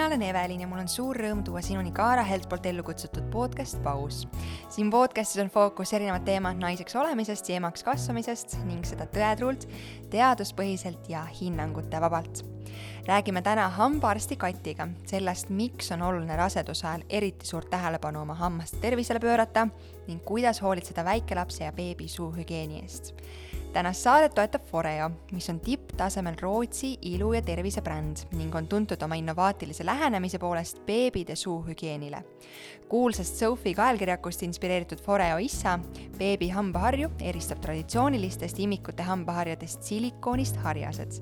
mina olen Evelin ja mul on suur rõõm tuua sinuni Kaara Helt poolt ellu kutsutud podcast Paus. siin podcastis on fookus erinevad teemad naiseks olemisest ja emaks kasvamisest ning seda tõetruult, teaduspõhiselt ja hinnangute vabalt. räägime täna hambaarsti Katiga sellest, miks on oluline raseduse ajal eriti suurt tähelepanu oma hammaste tervisele pöörata ning kuidas hoolitseda väikelapse ja beebi suuhügieeni eest tänast saadet toetab Foreo, mis on tipptasemel Rootsi ilu- ja tervisebränd ning on tuntud oma innovaatilise lähenemise poolest beebide suuhügieenile. kuulsast Sophie kaelkirjakust inspireeritud Foreo issa, beebi hambaharju, eristab traditsioonilistest imikute hambaharjadest silikoonist harjased.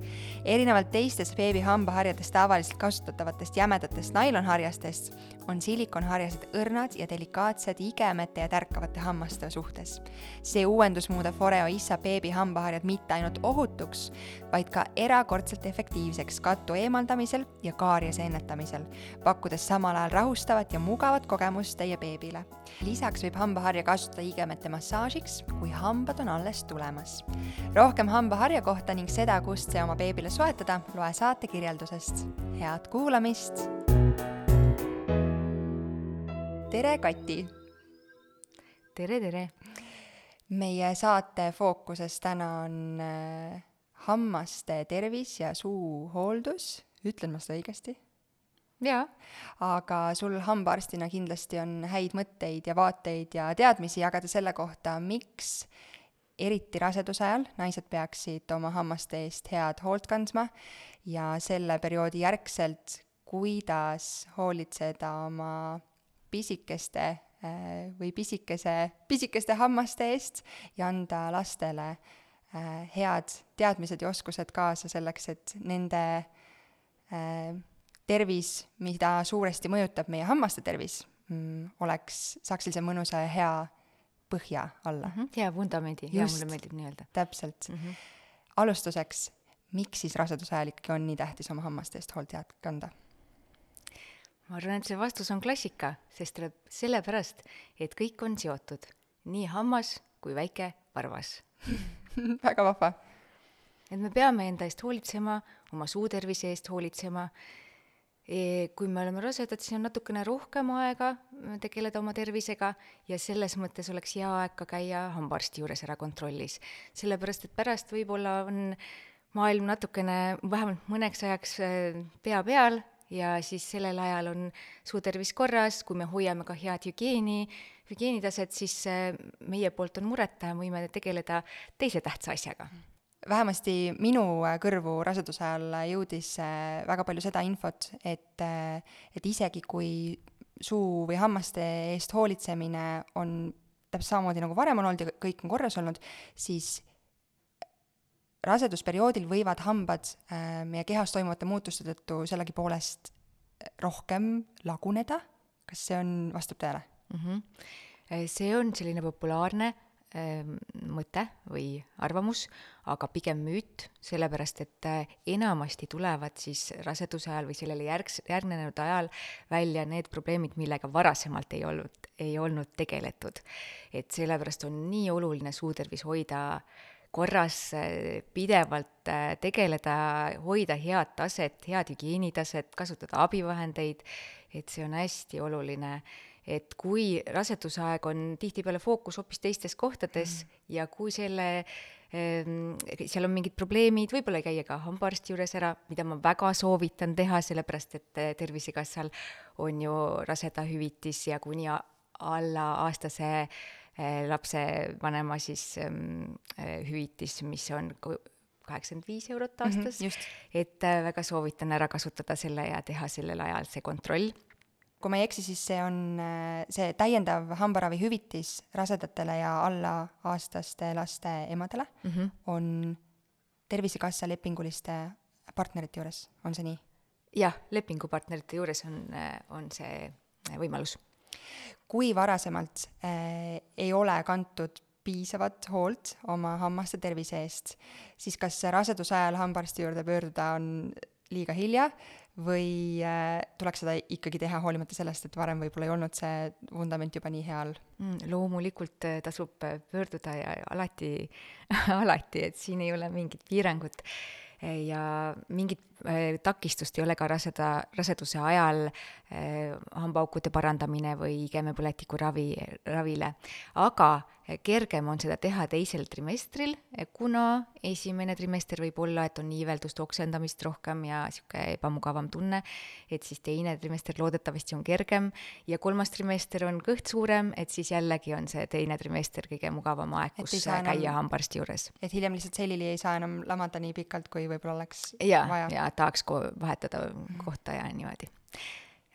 erinevalt teistest beebi hambaharjadest tavaliselt kasutatavatest jämedatest nailonharjastest on silikonharjased õrnad ja delikaatsed igemete ja tärkavate hammaste suhtes. see uuendus muudab Foreo issa beebi hambaharjad mitte ainult ohutuks, vaid ka erakordselt efektiivseks kattu eemaldamisel ja kaariase ennetamisel, pakkudes samal ajal rahustavat ja mugavat kogemust teie beebile. lisaks võib hambaharja kasutada igemete massaažiks, kui hambad on alles tulemas. rohkem hambaharja kohta ning seda, kust see oma beebile soetada, loe saate kirjeldusest. head kuulamist! tere, Kati! tere, tere! Meie saate fookuses täna on äh, hammaste tervis ja suuhooldus, ütlen ma seda õigesti? jaa. aga sul hambaarstina kindlasti on häid mõtteid ja vaateid ja teadmisi jagada selle kohta, miks eriti raseduse ajal naised peaksid oma hammaste eest head hoolt kandma ja selle perioodi järgselt, kuidas hoolitseda oma pisikeste või pisikese, pisikeste hammaste eest ja anda lastele äh, head teadmised ja oskused kaasa selleks, et nende äh, tervis, mida suuresti mõjutab meie hammaste tervis, mm, oleks, saaks sellise mõnusa ja hea põhja alla mm. -hmm. hea vundamendi, hea mulle meeldib nii öelda. täpselt mm. -hmm. alustuseks, miks siis raseduse ajal ikkagi on nii tähtis oma hammaste eest hoolt head kanda? Ma arvan, et see vastus on klassika, sest tuleb sellepärast, et kõik on seotud, nii hammas kui väike varvas väga vahva. et me peame enda eest hoolitsema, oma suutervise eest hoolitsema e,. kui me oleme rasedad, siis on natukene rohkem aega tegeleda oma tervisega ja selles mõttes oleks hea aeg ka käia hambaarsti juures ära kontrollis. sellepärast, et pärast võib-olla on maailm natukene, vähemalt mõneks ajaks e, pea peal ja siis sellel ajal on suutervis korras, kui me hoiame ka head hügieeni, hügieenitaset, siis äh, meie poolt on mureta võime tegeleda teise tähtsa asjaga. Vähemasti minu äh, kõrvu raseduse ajal jõudis äh, väga palju seda infot, et, et isegi kui suu või hammaste eest hoolitsemine on täpselt samamoodi nagu varem on olnud ja kõik on korras olnud, siis rasedusperioodil võivad hambad äh, meie kehas toimuvate muutuste tõttu sellegipoolest rohkem laguneda, kas see on, vastab tõele mm? -hmm. see on selline populaarne äh, mõte või arvamus, aga pigem müüt, sellepärast et äh, enamasti tulevad siis raseduse ajal või sellele järgs, järgnenud ajal välja need probleemid, millega varasemalt ei olnud, ei olnud tegeletud. et sellepärast on nii oluline suutervis hoida äh, korras äh, pidevalt äh, tegeleda, hoida head taset, head hügieenitaset, kasutada abivahendeid, et see on hästi oluline. et kui rasedusaeg on tihtipeale fookus hoopis teistes kohtades mm. ja kui selle ähm, seal on mingid probleemid, võib-olla käia ka hambaarsti juures ära, mida ma väga soovitan teha, sellepärast et äh, Tervisekassal on ju rasedahüvitis ja kuni alla aastase Eh, lapsevanema siis ähm, hüvitis, mis on kaheksakümmend viis eurot mhm, aastas. mm, -hmm, et äh, väga soovitan ära kasutada selle ja teha sellel ajal see kontroll. Kui ma ei eksi, siis see on see täiendav hambaravihüvitis rasedatele ja alla-aastaste laste emadele mm -hmm. on Tervisekassa lepinguliste partnerite juures, on see nii? jah, lepingupartnerite juures on, on see võimalus kui varasemalt äh, ei ole kantud piisavat hoolt oma hammaste tervise eest, siis kas raseduse ajal hambaarsti juurde pöörduda on liiga hilja või äh, tuleks seda ikkagi teha, hoolimata sellest, et varem võib-olla ei olnud see vundament juba nii hea all mm,? loomulikult äh, tasub pöörduda ja alati alati, et siin ei ole mingit piirangut ja mingit takistust ei ole ka raseda, raseduse ajal äh, hambaaukude parandamine või igemepõletiku ravi, ravile. aga kergem on seda teha teisel trimestril, kuna esimene trimester võib olla, et on iiveldust, oksendamist rohkem ja niisugune ebamugavam tunne, et siis teine trimester loodetavasti on kergem ja kolmas trimester on kõht suurem, et siis jällegi on see teine trimester kõige mugavam aeg, kus käia hambaarsti juures. et hiljem lihtsalt selili ei saa enam lamada nii pikalt, kui võib-olla oleks ja, vaja? jaa, tahaks ko vahetada kohta ja niimoodi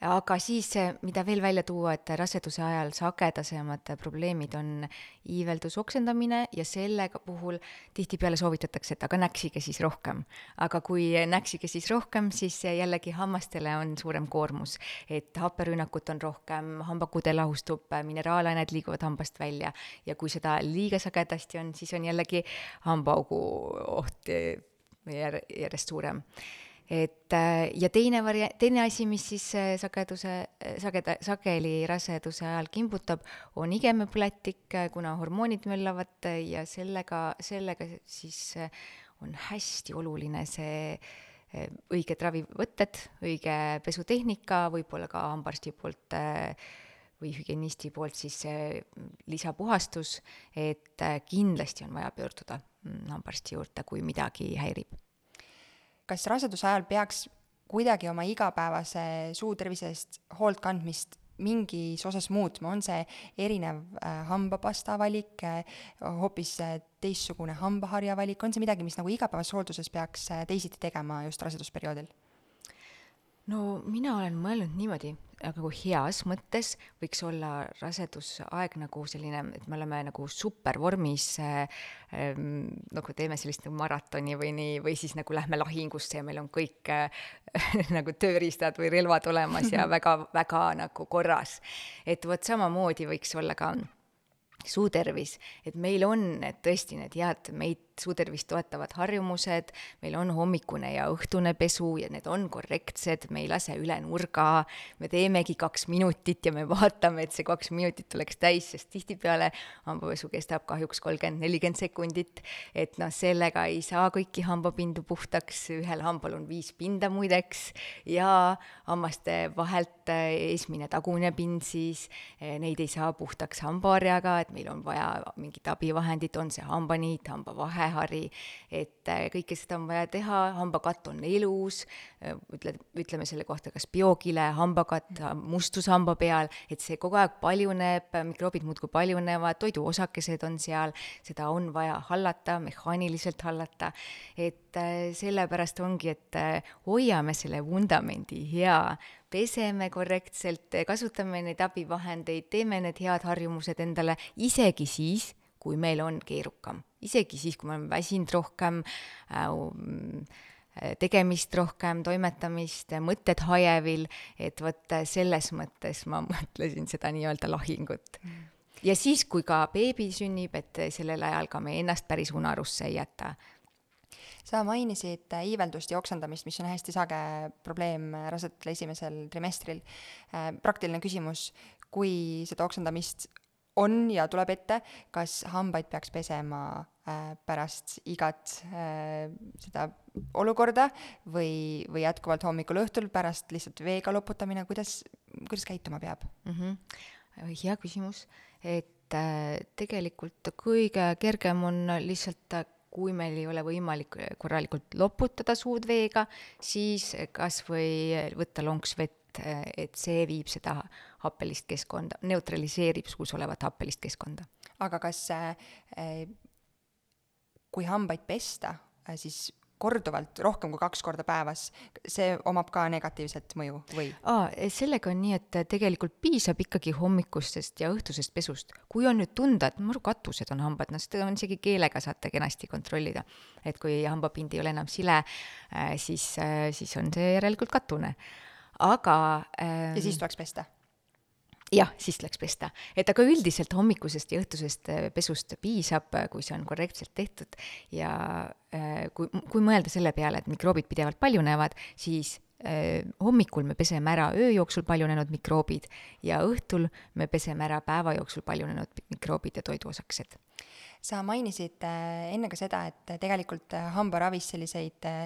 aga siis, mida veel välja tuua, et raseduse ajal sagedasemad probleemid on iiveldus, oksendamine ja sellega puhul tihtipeale soovitatakse, et aga näksige siis rohkem. aga kui näksige siis rohkem, siis jällegi hammastele on suurem koormus, et happerünnakut on rohkem, hambakude lahustub, mineraalained liiguvad hambast välja ja kui seda liiga sagedasti on, siis on jällegi hambaaugu oht järjest suurem et äh, ja teine varia-, teine asi, mis siis äh, sageduse, äh, sageda-, sageli raseduse ajal kimbutab, on igemepõletik, kuna hormoonid möllavad ja sellega, sellega siis on hästi oluline see õiged ravivõtted, õige pesutehnika, võib-olla ka hambaarsti poolt või hügienisti poolt siis lisapuhastus, et kindlasti on vaja pöörduda mm, hambaarsti juurde, kui midagi häirib kas raseduse ajal peaks kuidagi oma igapäevase suutervise eest hoolt kandmist mingis osas muutma, on see erinev äh, hambapasta valik äh,, hoopis äh, teistsugune hambaharja valik, on see midagi, mis nagu igapäevases hoolduses peaks teisiti tegema just rasedusperioodil? no mina olen mõelnud niimoodi, nagu heas mõttes võiks olla rasedusaeg nagu selline, et me oleme nagu supervormis äh,, ähm, nagu teeme sellist nagu maratoni või nii, või siis nagu lähme lahingusse ja meil on kõik äh, nagu tööriistad või relvad olemas ja väga, väga nagu korras. et vot samamoodi võiks olla ka suutervis, et meil on need tõesti need head meid suutervist toetavad harjumused, meil on hommikune ja õhtune pesu ja need on korrektsed, me ei lase üle nurga, me teemegi kaks minutit ja me vaatame, et see kaks minutit oleks täis, sest tihtipeale hambapesu kestab kahjuks kolmkümmend, nelikümmend sekundit, et noh, sellega ei saa kõiki hambapindu puhtaks, ühel hambal on viis pinda muideks ja hammaste vahelt eesmine tagumine pind siis, neid ei saa puhtaks hambaharjaga, et meil on vaja mingit abivahendit, on see hambaniit, hambavahe, vähehari, et äh, kõike seda on vaja teha, hambakatt on elus, äh, ütle, ütleme selle kohta kas biokile, hambakatt mustus hamba peal, et see kogu aeg paljuneb, mikroobid muudkui paljunevad, toiduosakesed on seal, seda on vaja hallata, mehaaniliselt hallata, et äh, sellepärast ongi, et hoiame selle vundamendi hea, peseme korrektselt, kasutame neid abivahendeid, teeme need head harjumused endale, isegi siis, kui meil on keerukam. isegi siis, kui me oleme väsinud rohkem äh,, tegemist rohkem, toimetamist, mõtted hajevil, et vot selles mõttes ma mõtlesin seda nii-öelda lahingut mm. ja siis, kui ka beebi sünnib, et sellel ajal ka me ennast päris unarusse ei jäta sa mainisid iiveldust ja oksendamist, mis on hästi sage probleem rasedatel esimesel trimestril. Äh, praktiline küsimus, kui seda oksendamist on ja tuleb ette, kas hambaid peaks pesema äh, pärast igat äh, seda olukorda või, või jätkuvalt hommikul-õhtul pärast lihtsalt veega loputamine, kuidas, kuidas käituma peab mm? -hmm. hea küsimus, et äh, tegelikult kõige kergem on lihtsalt kui meil ei ole võimalik korralikult loputada suud veega, siis kas või võtta lonks vett et, et see viib seda happelist keskkonda, neutraliseerib suus olevat happelist keskkonda. aga kas äh, kui hambaid pesta, äh, siis korduvalt, rohkem kui kaks korda päevas, see omab ka negatiivset mõju või? aa, sellega on nii, et tegelikult piisab ikkagi hommikustest ja õhtusest pesust. kui on nüüd tunda, et maru katused on hambad, noh seda on isegi keelega saate kenasti kontrollida. et kui hambapind ei ole enam sile, äh, siis, siis on see järelikult katune aga ähm, ja siis tuleks pesta? jah, siis tuleks pesta, et aga üldiselt hommikusest ja õhtusest äh, pesust piisab, äh, kui see on korrektselt tehtud. Ja äh, kui, kui mõelda selle peale, et mikroobid pidevalt paljunevad, siis hommikul me peseme ära öö jooksul paljunenud mikroobid ja õhtul me peseme ära päeva jooksul paljunenud mikroobid ja toiduosakesed. Sa mainisid äh, enne ka seda, et tegelikult äh, hambaravis selliseid äh,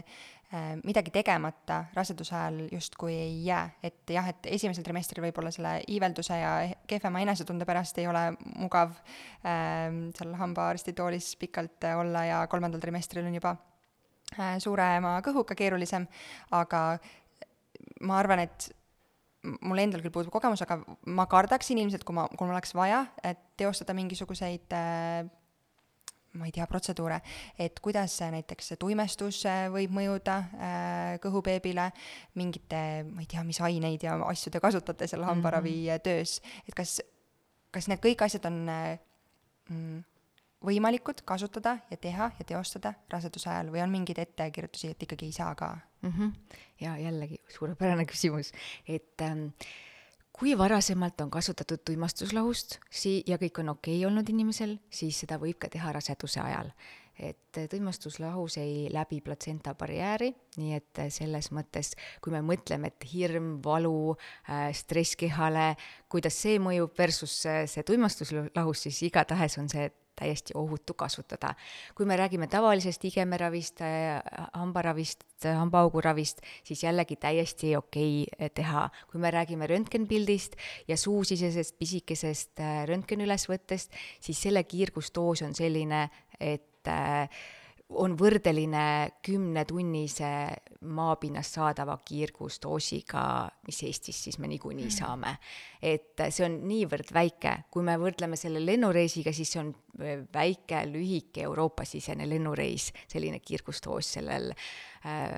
midagi tegemata raseduse ajal justkui ei jää, et jah, et esimesel trimestril võib-olla selle iivelduse ja kehvema enesetunde pärast ei ole mugav äh, seal hambaarsti toolis pikalt olla ja kolmandal trimestril on juba äh, suurema kõhuga keerulisem, aga ma arvan, et mul endal küll puudub kogemus, aga ma kardaksin ilmselt, kui ma, kui mul oleks vaja, et teostada mingisuguseid äh, ma ei tea, protseduure, et kuidas näiteks tuimestus võib mõjuda äh, kõhubeebile, mingite, ma ei tea, mis aineid ja asju te kasutate seal hambaravi mm -hmm. töös, et kas, kas need kõik asjad on äh, mm, võimalikud kasutada ja teha ja teostada raseduse ajal või on mingeid ettekirjutusi, et ikkagi ei saa ka mm? -hmm. ja jällegi suurepärane küsimus, et ähm, kui varasemalt on kasutatud tuimastuslahust sii- ja kõik on okei okay olnud inimesel, siis seda võib ka teha raseduse ajal. et tuimastuslahus ei läbi platsenta barjääri, nii et selles mõttes, kui me mõtleme, et hirm, valu äh,, stress kehale, kuidas see mõjub versus see tuimastuslahus, siis igatahes on see täiesti ohutu kasutada. kui me räägime tavalisest igemeravist, äh, hambaravist, hambaauguravist, siis jällegi täiesti okei okay teha. kui me räägime röntgenpildist ja suusisesest pisikesest äh, röntgenülesvõttest, siis selle kiirgusdoos on selline, et äh, on võrdeline kümnetunnise maapinnast saadava kiirgusdoosiga, mis Eestis siis me niikuinii mm. saame. et see on niivõrd väike, kui me võrdleme selle lennureisiga, siis see on väike, lühike Euroopa-sisene lennureis, selline kiirgusdoos sellel äh,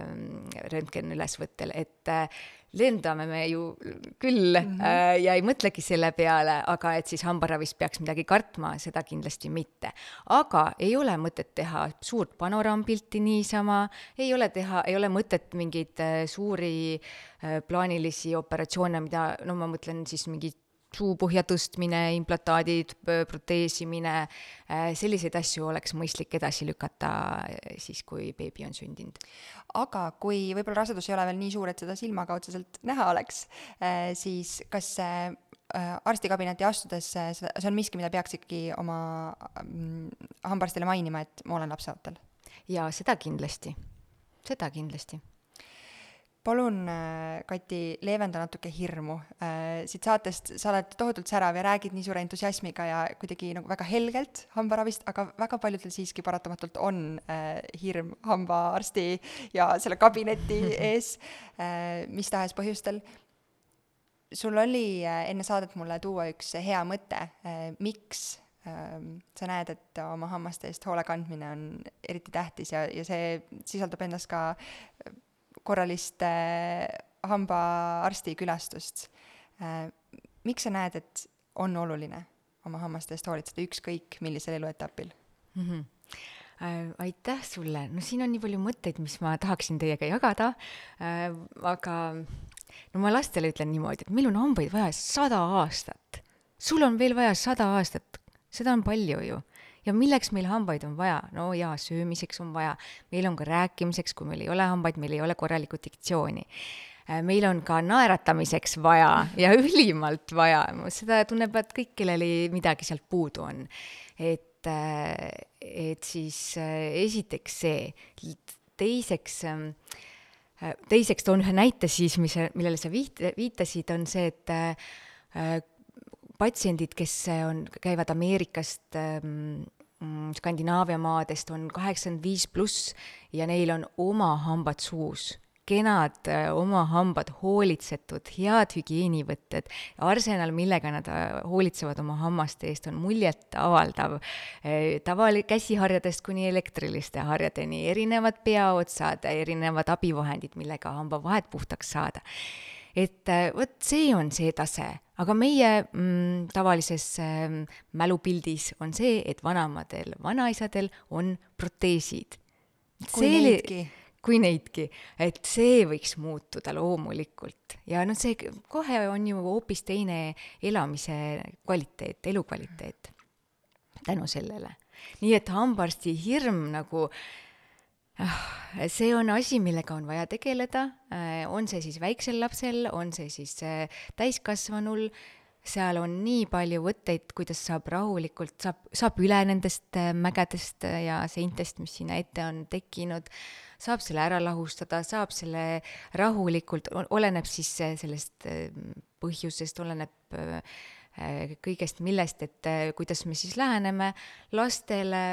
röntgenülesvõttel, et äh, lendame me ju küll mm -hmm. äh, ja ei mõtlegi selle peale, aga et siis hambaravist peaks midagi kartma, seda kindlasti mitte. aga ei ole mõtet teha suurt panorampilti niisama, ei ole teha, ei ole mõtet mingeid äh, suuri äh, plaanilisi operatsioone, mida, no ma mõtlen siis mingit suupõhja tõstmine, implantaadid, proteesimine, äh, selliseid asju oleks mõistlik edasi lükata äh, siis, kui beebi on sündinud. aga kui võib-olla rasedus ei ole veel nii suur, et seda silmaga otseselt näha oleks, äh, siis kas see arstikabinetti astudes, see on miski, mida peaks ikkagi oma mm, hambaarstile mainima, et ma olen lapseootel? jaa, seda kindlasti, seda kindlasti palun, äh, Kati, leevenda natuke hirmu. Äh, siit saatest sa oled tohutult särav ja räägid nii suure entusiasmiga ja kuidagi nagu väga helgelt hambaravist, aga väga paljudel siiski paratamatult on äh, hirm hambaarsti ja selle kabineti ees mis tahes põhjustel. sul oli enne saadet mulle tuua üks hea mõte miks ähm, sa näed, et oma hammaste eest hoole kandmine on eriti tähtis ja, ja see sisaldab endas ka korralist hambaarsti külastust. Äh, miks sa näed, et on oluline oma hammaste eest hoolitseda ükskõik millisel eluetapil mm? -hmm aitäh sulle, no siin on nii palju mõtteid, mis ma tahaksin teiega jagada äh,, aga no ma lastele ütlen niimoodi, et meil on hambaid vaja sada aastat. sul on veel vaja sada aastat, seda on palju ju ja milleks meil hambaid on vaja? no jaa, söömiseks on vaja, meil on ka rääkimiseks, kui meil ei ole hambaid, meil ei ole korralikku diktsiooni äh, meil on ka naeratamiseks vaja ja ülimalt vaja, seda tunnevad kõik, kellel midagi sealt puudu on. et, äh, et siis äh, esiteks see, teiseks, ähm, teiseks toon ühe näite siis, mis, millele sa viit-, viitasid, on see, et patsiendid, kes on, käivad Ameerikast ähm, mm, Skandinaavia maadest, on kaheksakümmend viis pluss ja neil on oma hambad suus. Kenad äh, oma hambad, hoolitsetud, head hügieenivõtted, arsenal, millega nad äh, hoolitsevad oma hammaste eest, on muljetavaldav. Äh, tavali-, käsiharjadest kuni elektriliste harjadeni, erinevad peaotsad, erinevad abivahendid, millega hambavahed puhtaks saada et äh, vot see on see tase, aga meie mm, tavalises äh, mälupildis on see, et vanaemadel, vanaisadel on proteesid. kui neidki kui neidki, et see võiks muutuda loomulikult ja noh, see kohe on ju hoopis teine elamise kvaliteet, elukvaliteet tänu sellele. nii et hambaarsti hirm nagu äh, see on asi, millega on vaja tegeleda, äh, on see siis väiksel lapsel, on see siis äh, täiskasvanul, seal on nii palju võtteid, kuidas saab rahulikult, saab, saab üle nendest äh, mägedest äh, ja seintest, mis sinna ette on tekkinud, saab selle ära lahustada, saab selle rahulikult, oleneb siis äh, sellest põhjusest, oleneb kõigest millest, et kuidas me siis läheneme. Lastele,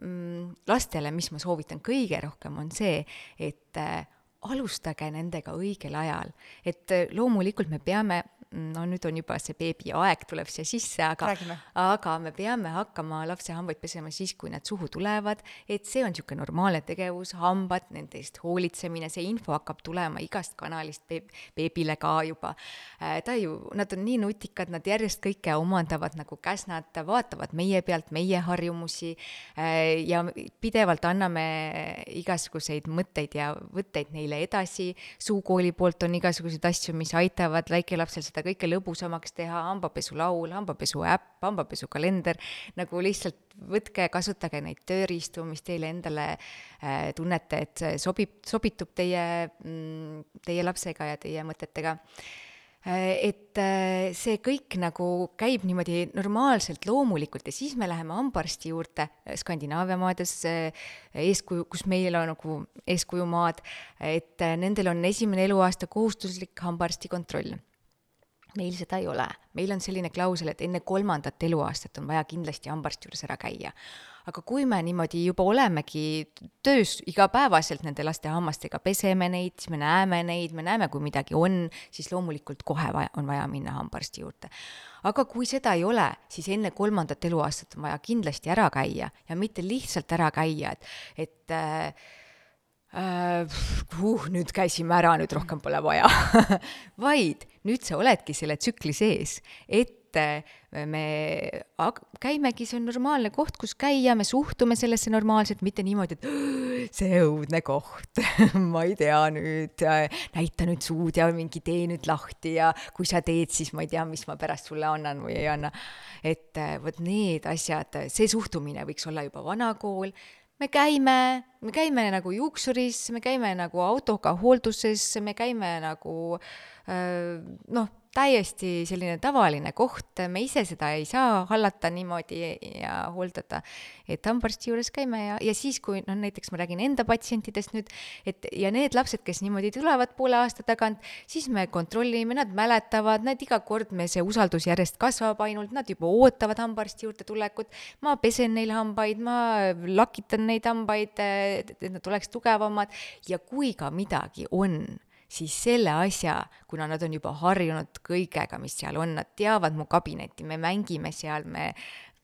mm, lastele, mis ma soovitan kõige rohkem, on see, et alustage nendega õigel ajal, et loomulikult me peame no nüüd on juba see beebiaeg tuleb siia sisse, aga, aga me peame hakkama lapse hambaid pesema siis, kui nad suhu tulevad, et see on niisugune normaalne tegevus, hambad, nende eest hoolitsemine, see info hakkab tulema igast kanalist beeb, beebile ka juba. Äh, ta ju, nad on nii nutikad, nad järjest kõike omandavad nagu käsnad, vaatavad meie pealt, meie harjumusi äh, ja pidevalt anname igasuguseid mõtteid ja võtteid neile edasi, suukooli poolt on igasuguseid asju, mis aitavad väikelapsel seda seda kõike lõbusamaks teha, hambapesulaul, hambapesu äpp, hambapesukalender, nagu lihtsalt võtke, kasutage neid tööriistu, mis teile endale äh, tunnete, et sobib, sobitub teie, mm, teie lapsega ja teie mõtetega. Äh, et äh, see kõik nagu käib niimoodi normaalselt, loomulikult ja siis me läheme hambaarsti juurde Skandinaavia maades, eeskuju, kus meil on nagu eeskujumaad, et nendel on esimene eluaasta kohustuslik hambaarsti kontroll meil seda ei ole, meil on selline klausel, et enne kolmandat eluaastat on vaja kindlasti hambaarsti juures ära käia. aga kui me niimoodi juba olemegi töös igapäevaselt nende laste hammastega, peseme neid, siis me näeme neid, me näeme, kui midagi on, siis loomulikult kohe vaja, on vaja minna hambaarsti juurde. aga kui seda ei ole, siis enne kolmandat eluaastat on vaja kindlasti ära käia ja mitte lihtsalt ära käia, et, et äh, uh, nüüd käisime ära, nüüd rohkem pole vaja vaid nüüd sa oledki selle tsükli sees, et äh, me käimegi, see on normaalne koht, kus käia, me suhtume sellesse normaalselt, mitte niimoodi, et see õudne koht ma ei tea nüüd, näita nüüd suud ja mingi tee nüüd lahti ja kui sa teed, siis ma ei tea, mis ma pärast sulle annan või ei anna. et äh, vot need asjad, see suhtumine võiks olla juba vanakool me käime, me käime nagu juuksuris, me käime nagu autoga hoolduses, me käime nagu noh, täiesti selline tavaline koht, me ise seda ei saa hallata niimoodi ja hooldada. et hambaarsti juures käime ja, ja siis, kui noh, näiteks ma räägin enda patsientidest nüüd, et ja need lapsed, kes niimoodi tulevad poole aasta tagant, siis me kontrollime, nad mäletavad, nad iga kord me, see usaldus järjest kasvab ainult, nad juba ootavad hambaarsti juurde tulekut. ma pesen neil hambaid, ma lakitan neid hambaid, et nad oleks tugevamad ja kui ka midagi on siis selle asja, kuna nad on juba harjunud kõigega, mis seal on, nad teavad mu kabinetti, me mängime seal, me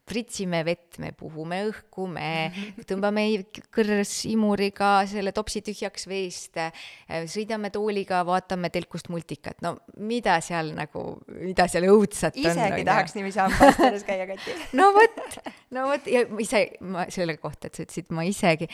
pritsime vett, me puhume õhku, me tõmbame kõrs imuriga selle topsi tühjaks veest, sõidame tooliga, vaatame telkust multikat, no mida seal nagu, mida seal õudsat isegi on. isegi tahaks niiviisi hambaarsti juures käia, Kati. no vot, no vot ja ise, ma selle kohta, et sa ütlesid, ma isegi,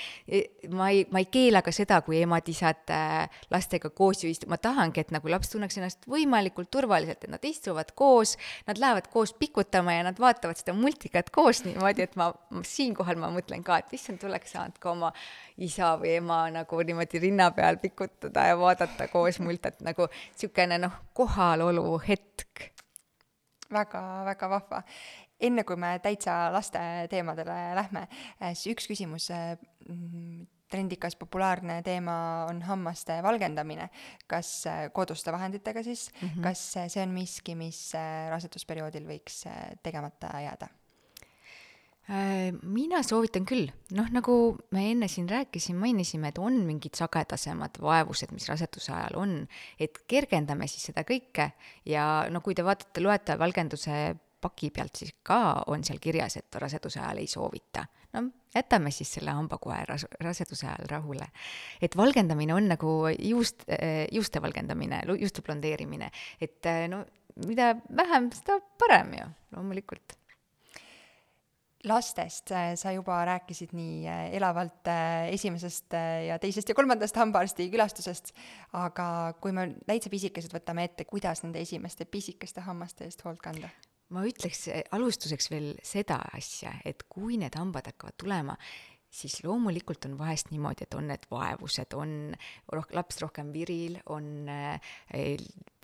ma ei, ma ei keela ka seda, kui emad-isad äh, lastega koos ju istu-, ma tahangi, et nagu laps tunneks ennast võimalikult turvaliselt, et nad istuvad koos, nad lähevad koos pikutama ja nad vaatavad seda multikat koos niimoodi, et ma, siinkohal ma mõtlen ka, et issand, oleks saanud ka oma isa või ema nagu niimoodi rinna peal pikutada ja vaadata koos mult, et nagu niisugune noh, kohalolu hetk väga,. väga-väga vahva. Enne kui me täitsa laste teemadele lähme, siis üks küsimus mm, trendikas populaarne teema on hammaste valgendamine. kas koduste vahenditega siis mm, -hmm. kas see on miski, mis rasedusperioodil võiks tegemata jääda? Äh, mina soovitan küll, noh, nagu me enne siin rääkisime, mainisime, et on mingid sagedasemad vaevused, mis raseduse ajal on, et kergendame siis seda kõike ja no kui te vaatate, loete valgenduse paki pealt, siis ka on seal kirjas, et raseduse ajal ei soovita. no jätame siis selle hambakoe ras-, raseduse ajal rahule. et valgendamine on nagu juust, äh, juuste valgendamine, juuste blondeerimine, et äh, no mida vähem, seda parem ju, loomulikult lastest äh, sa juba rääkisid nii elavalt esimesest ja teisest ja kolmandast hambaarsti külastusest, aga kui me täitsa pisikesed võtame ette, kuidas nende esimeste pisikeste hammaste eest hoolt kanda? Ma ütleks alustuseks veel seda asja, et kui need hambad hakkavad tulema, siis loomulikult on vahest niimoodi, et on need vaevused, on roh-, laps rohkem viril, on äh,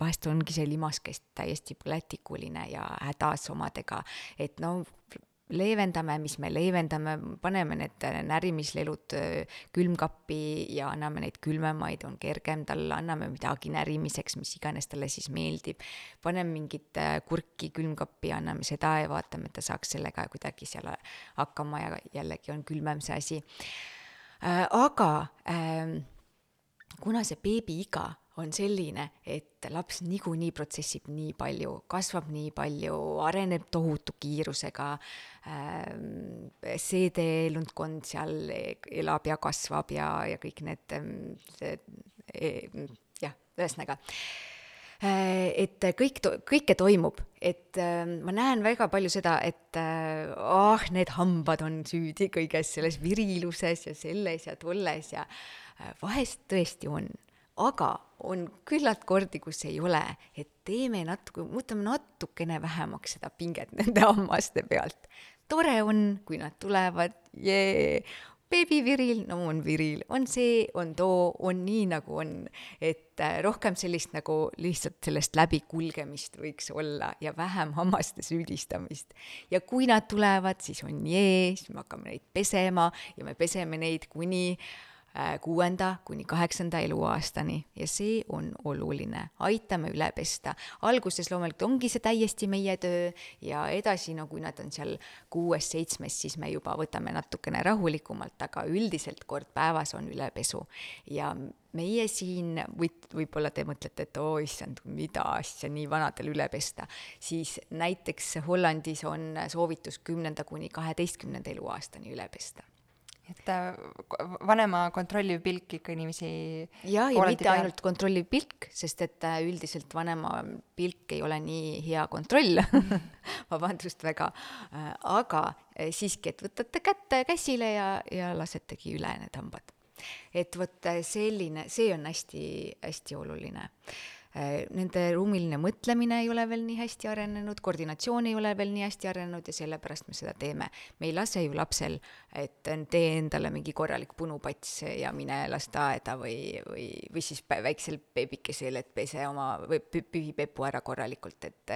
vahest ongi see limaskest täiesti põletikuline ja hädas omadega, et no leevendame, mis me leevendame, paneme need närimislelud külmkappi ja anname neid külmemaid, on kergem talle, anname midagi närimiseks, mis iganes talle siis meeldib. paneme mingit kurki külmkappi, anname seda ja vaatame, et ta saaks sellega kuidagi seal hakkama ja jällegi on külmem see asi. Aga kuna see beebiiga on selline, et laps niikuinii protsessib nii palju, kasvab nii palju, areneb tohutu kiirusega ähm,, seedelundkond seal elab ja kasvab ja, ja kõik need see, e, jah, ühesõnaga äh, et kõik to-, kõike toimub, et äh, ma näen väga palju seda, et äh, ah need hambad on süüdi kõiges selles viriluses ja selles ja tolles ja äh, vahest tõesti on aga on küllalt kordi, kus ei ole, et teeme natuke, muudame natukene vähemaks seda pinget nende hammaste pealt. tore on, kui nad tulevad, jee, beebi viril, no on viril, on see, on too, on nii, nagu on. et äh, rohkem sellist nagu lihtsalt sellest läbikulgemist võiks olla ja vähem hammaste süüdistamist. ja kui nad tulevad, siis on jee, siis me hakkame neid pesema ja me peseme neid kuni Äh, kuuenda kuni kaheksanda eluaastani ja see on oluline, aitame üle pesta. alguses loomulikult ongi see täiesti meie töö ja edasi, no kui nad on seal kuues-seitsmes, siis me juba võtame natukene rahulikumalt, aga üldiselt kord päevas on ülepesu. ja meie siin, või võib-olla te mõtlete, et oo issand, mida asja nii vanadel üle pesta, siis näiteks Hollandis on soovitus kümnenda kuni kaheteistkümnenda eluaastani üle pesta et äh, vanema kontrolliv pilk ikka inimesi ja, ja mitte peal. ainult kontrolliv pilk, sest et äh, üldiselt vanema pilk ei ole nii hea kontroll vabandust väga, äh, aga siiski, et võtate kätte käsile ja, ja lasetegi üle need hambad. et vot selline, see on hästi-hästi oluline nende ruumiline mõtlemine ei ole veel nii hästi arenenud, koordinatsioon ei ole veel nii hästi arenenud ja sellepärast me seda teeme. me ei lase ju lapsel, et tee endale mingi korralik punupats ja mine lasteaeda või, või, või siis väiksel beebikesel, et pese oma või pühi pepu ära korralikult, et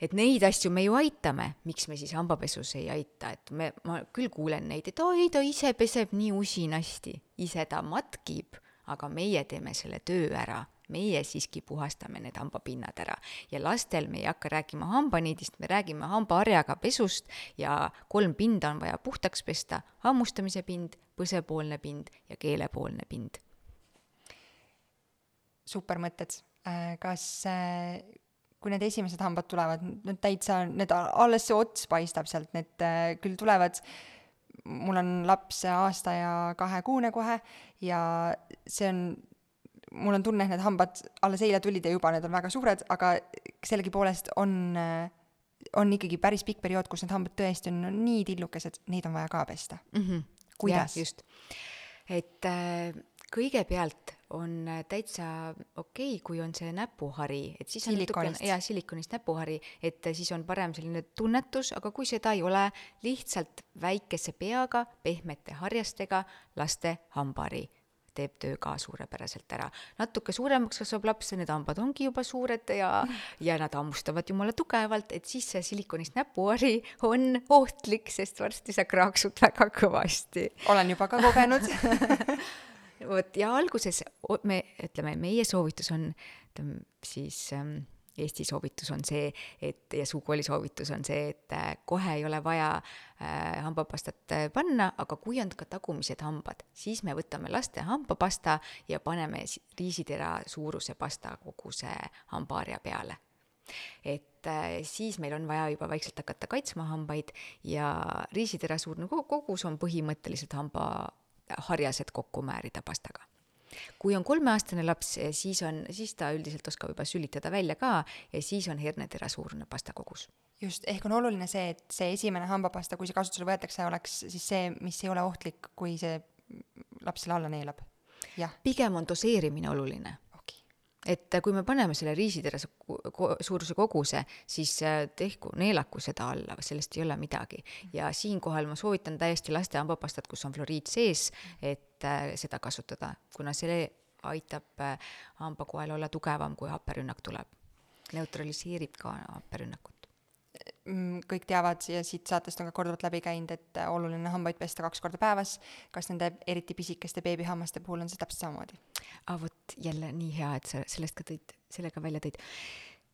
et neid asju me ju aitame, miks me siis hambapesus ei aita, et me, ma küll kuulen neid, et oi, ta ise peseb nii usinasti, ise ta matkib, aga meie teeme selle töö ära meie siiski puhastame need hambapinnad ära. Ja lastel me ei hakka rääkima hambaniidist, me räägime hambaharjaga pesust ja kolm pinda on vaja puhtaks pesta, hammustamise pind, põsepoolne pind ja keelepoolne pind. super mõtted, äh, kas äh, kui need esimesed hambad tulevad, no täitsa, need alles see ots paistab sealt, need äh, küll tulevad, mul on laps aasta ja kahekuune kohe ja see on mul on tunne, et need hambad alles eile tulid ja juba need on väga suured, aga sellegipoolest on, on ikkagi päris pikk periood, kus need hambad tõesti on nii tillukesed, neid on vaja ka pesta mm. -hmm. kuidas? just, et äh, kõigepealt on täitsa okei okay,, kui on see näpuhari, et siis on natukene, jaa, silikonist näpuhari, et siis on parem selline tunnetus, aga kui seda ei ole, lihtsalt väikese peaga, pehmete harjastega laste hambahari teeb töö ka suurepäraselt ära. natuke suuremaks kasvab laps need hambad ongi juba suured ja, ja nad hammustavad jumala tugevalt, et siis see silikonist näpuhari on ohtlik, sest varsti sa kraaksud väga kõvasti. olen juba ka kogenud vot ja alguses me ütleme, meie soovitus on siis ähm, Eesti soovitus on see, et ja suukooli soovitus on see, et äh, kohe ei ole vaja äh, hambapastat äh, panna, aga kui on ka tagumised hambad, siis me võtame laste hambapasta ja paneme riisitera suuruse pasta koguse hambaharja peale. Et äh, siis meil on vaja juba vaikselt hakata kaitsma hambaid ja riisitera suurune kogus on põhimõtteliselt hambaharjased kokku määrida pastaga kui on kolmeaastane laps, siis on, siis ta üldiselt oskab juba sülitada välja ka ja siis on hernetera suurune pastakogus. just, ehk on oluline see, et see esimene hambapasta, kui see kasutusele võetakse, oleks siis see, mis ei ole ohtlik, kui see laps selle alla neelab. pigem on doseerimine oluline. Et kui me paneme selle riisiterase suuruse koguse, siis äh, tehku, neelaku seda alla, sellest ei ole midagi. ja siinkohal ma soovitan täiesti laste hambapastat, kus on fluoriid sees, et äh, seda kasutada, kuna see aitab äh, hambakoel olla tugevam, kui happerünnak tuleb. neutraliseerib ka happerünnakut kõik teavad ja siit saatest on ka korduvalt läbi käinud, et äh, oluline on hambaid pesta kaks korda päevas. kas nende eriti pisikeste beebihammaste puhul on see täpselt samamoodi? aa, vot jälle nii hea, et sa sellest ka tõid, selle ka välja tõid.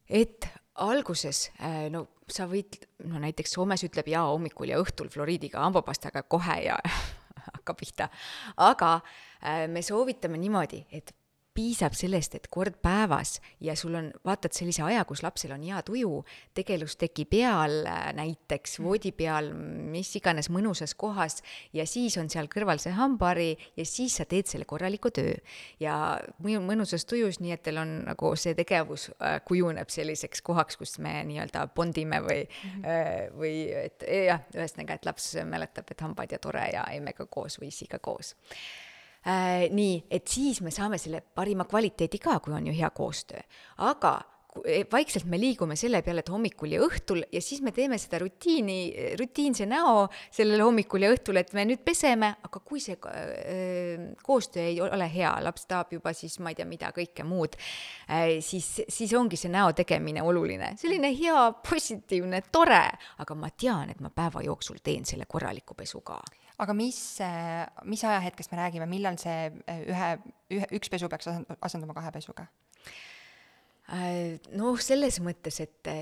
et alguses, äh, no sa võid, no näiteks Soomes ütleb jaa hommikul ja õhtul fluoriidiga hambapastaga kohe ja hakkab pihta. aga äh, me soovitame niimoodi, et piisab sellest, et kord päevas ja sul on, vaatad sellise aja, kus lapsel on hea tuju, tegelusteki peal näiteks, voodi peal, mis iganes mõnusas kohas, ja siis on seal kõrval see hambahari ja siis sa teed selle korraliku töö. ja mõnusas tujus, nii et teil on nagu see tegevus äh, kujuneb selliseks kohaks, kus me nii-öelda bondime või mm, -hmm. või et jah, ühesõnaga, et laps mäletab, et hambad ja tore ja emmega koos või isiga koos äh,. Nii, et siis me saame selle parima kvaliteedi ka, kui on ju hea koostöö, aga e, vaikselt me liigume selle peale, et hommikul ja õhtul ja siis me teeme seda rutiini, rutiinse näo sellel hommikul ja õhtul, et me nüüd peseme, aga kui see äh, koostöö ei ole hea, laps tahab juba siis ma ei tea, mida kõike muud äh,, siis, siis ongi see näo tegemine oluline. selline hea, positiivne, tore, aga ma tean, et ma päeva jooksul teen selle korraliku pesu ka aga mis, mis ajahetkest me räägime, millal see eh, ühe, ühe, üks pesu peaks asenduma kahe pesuga? Äh, noh, selles mõttes, et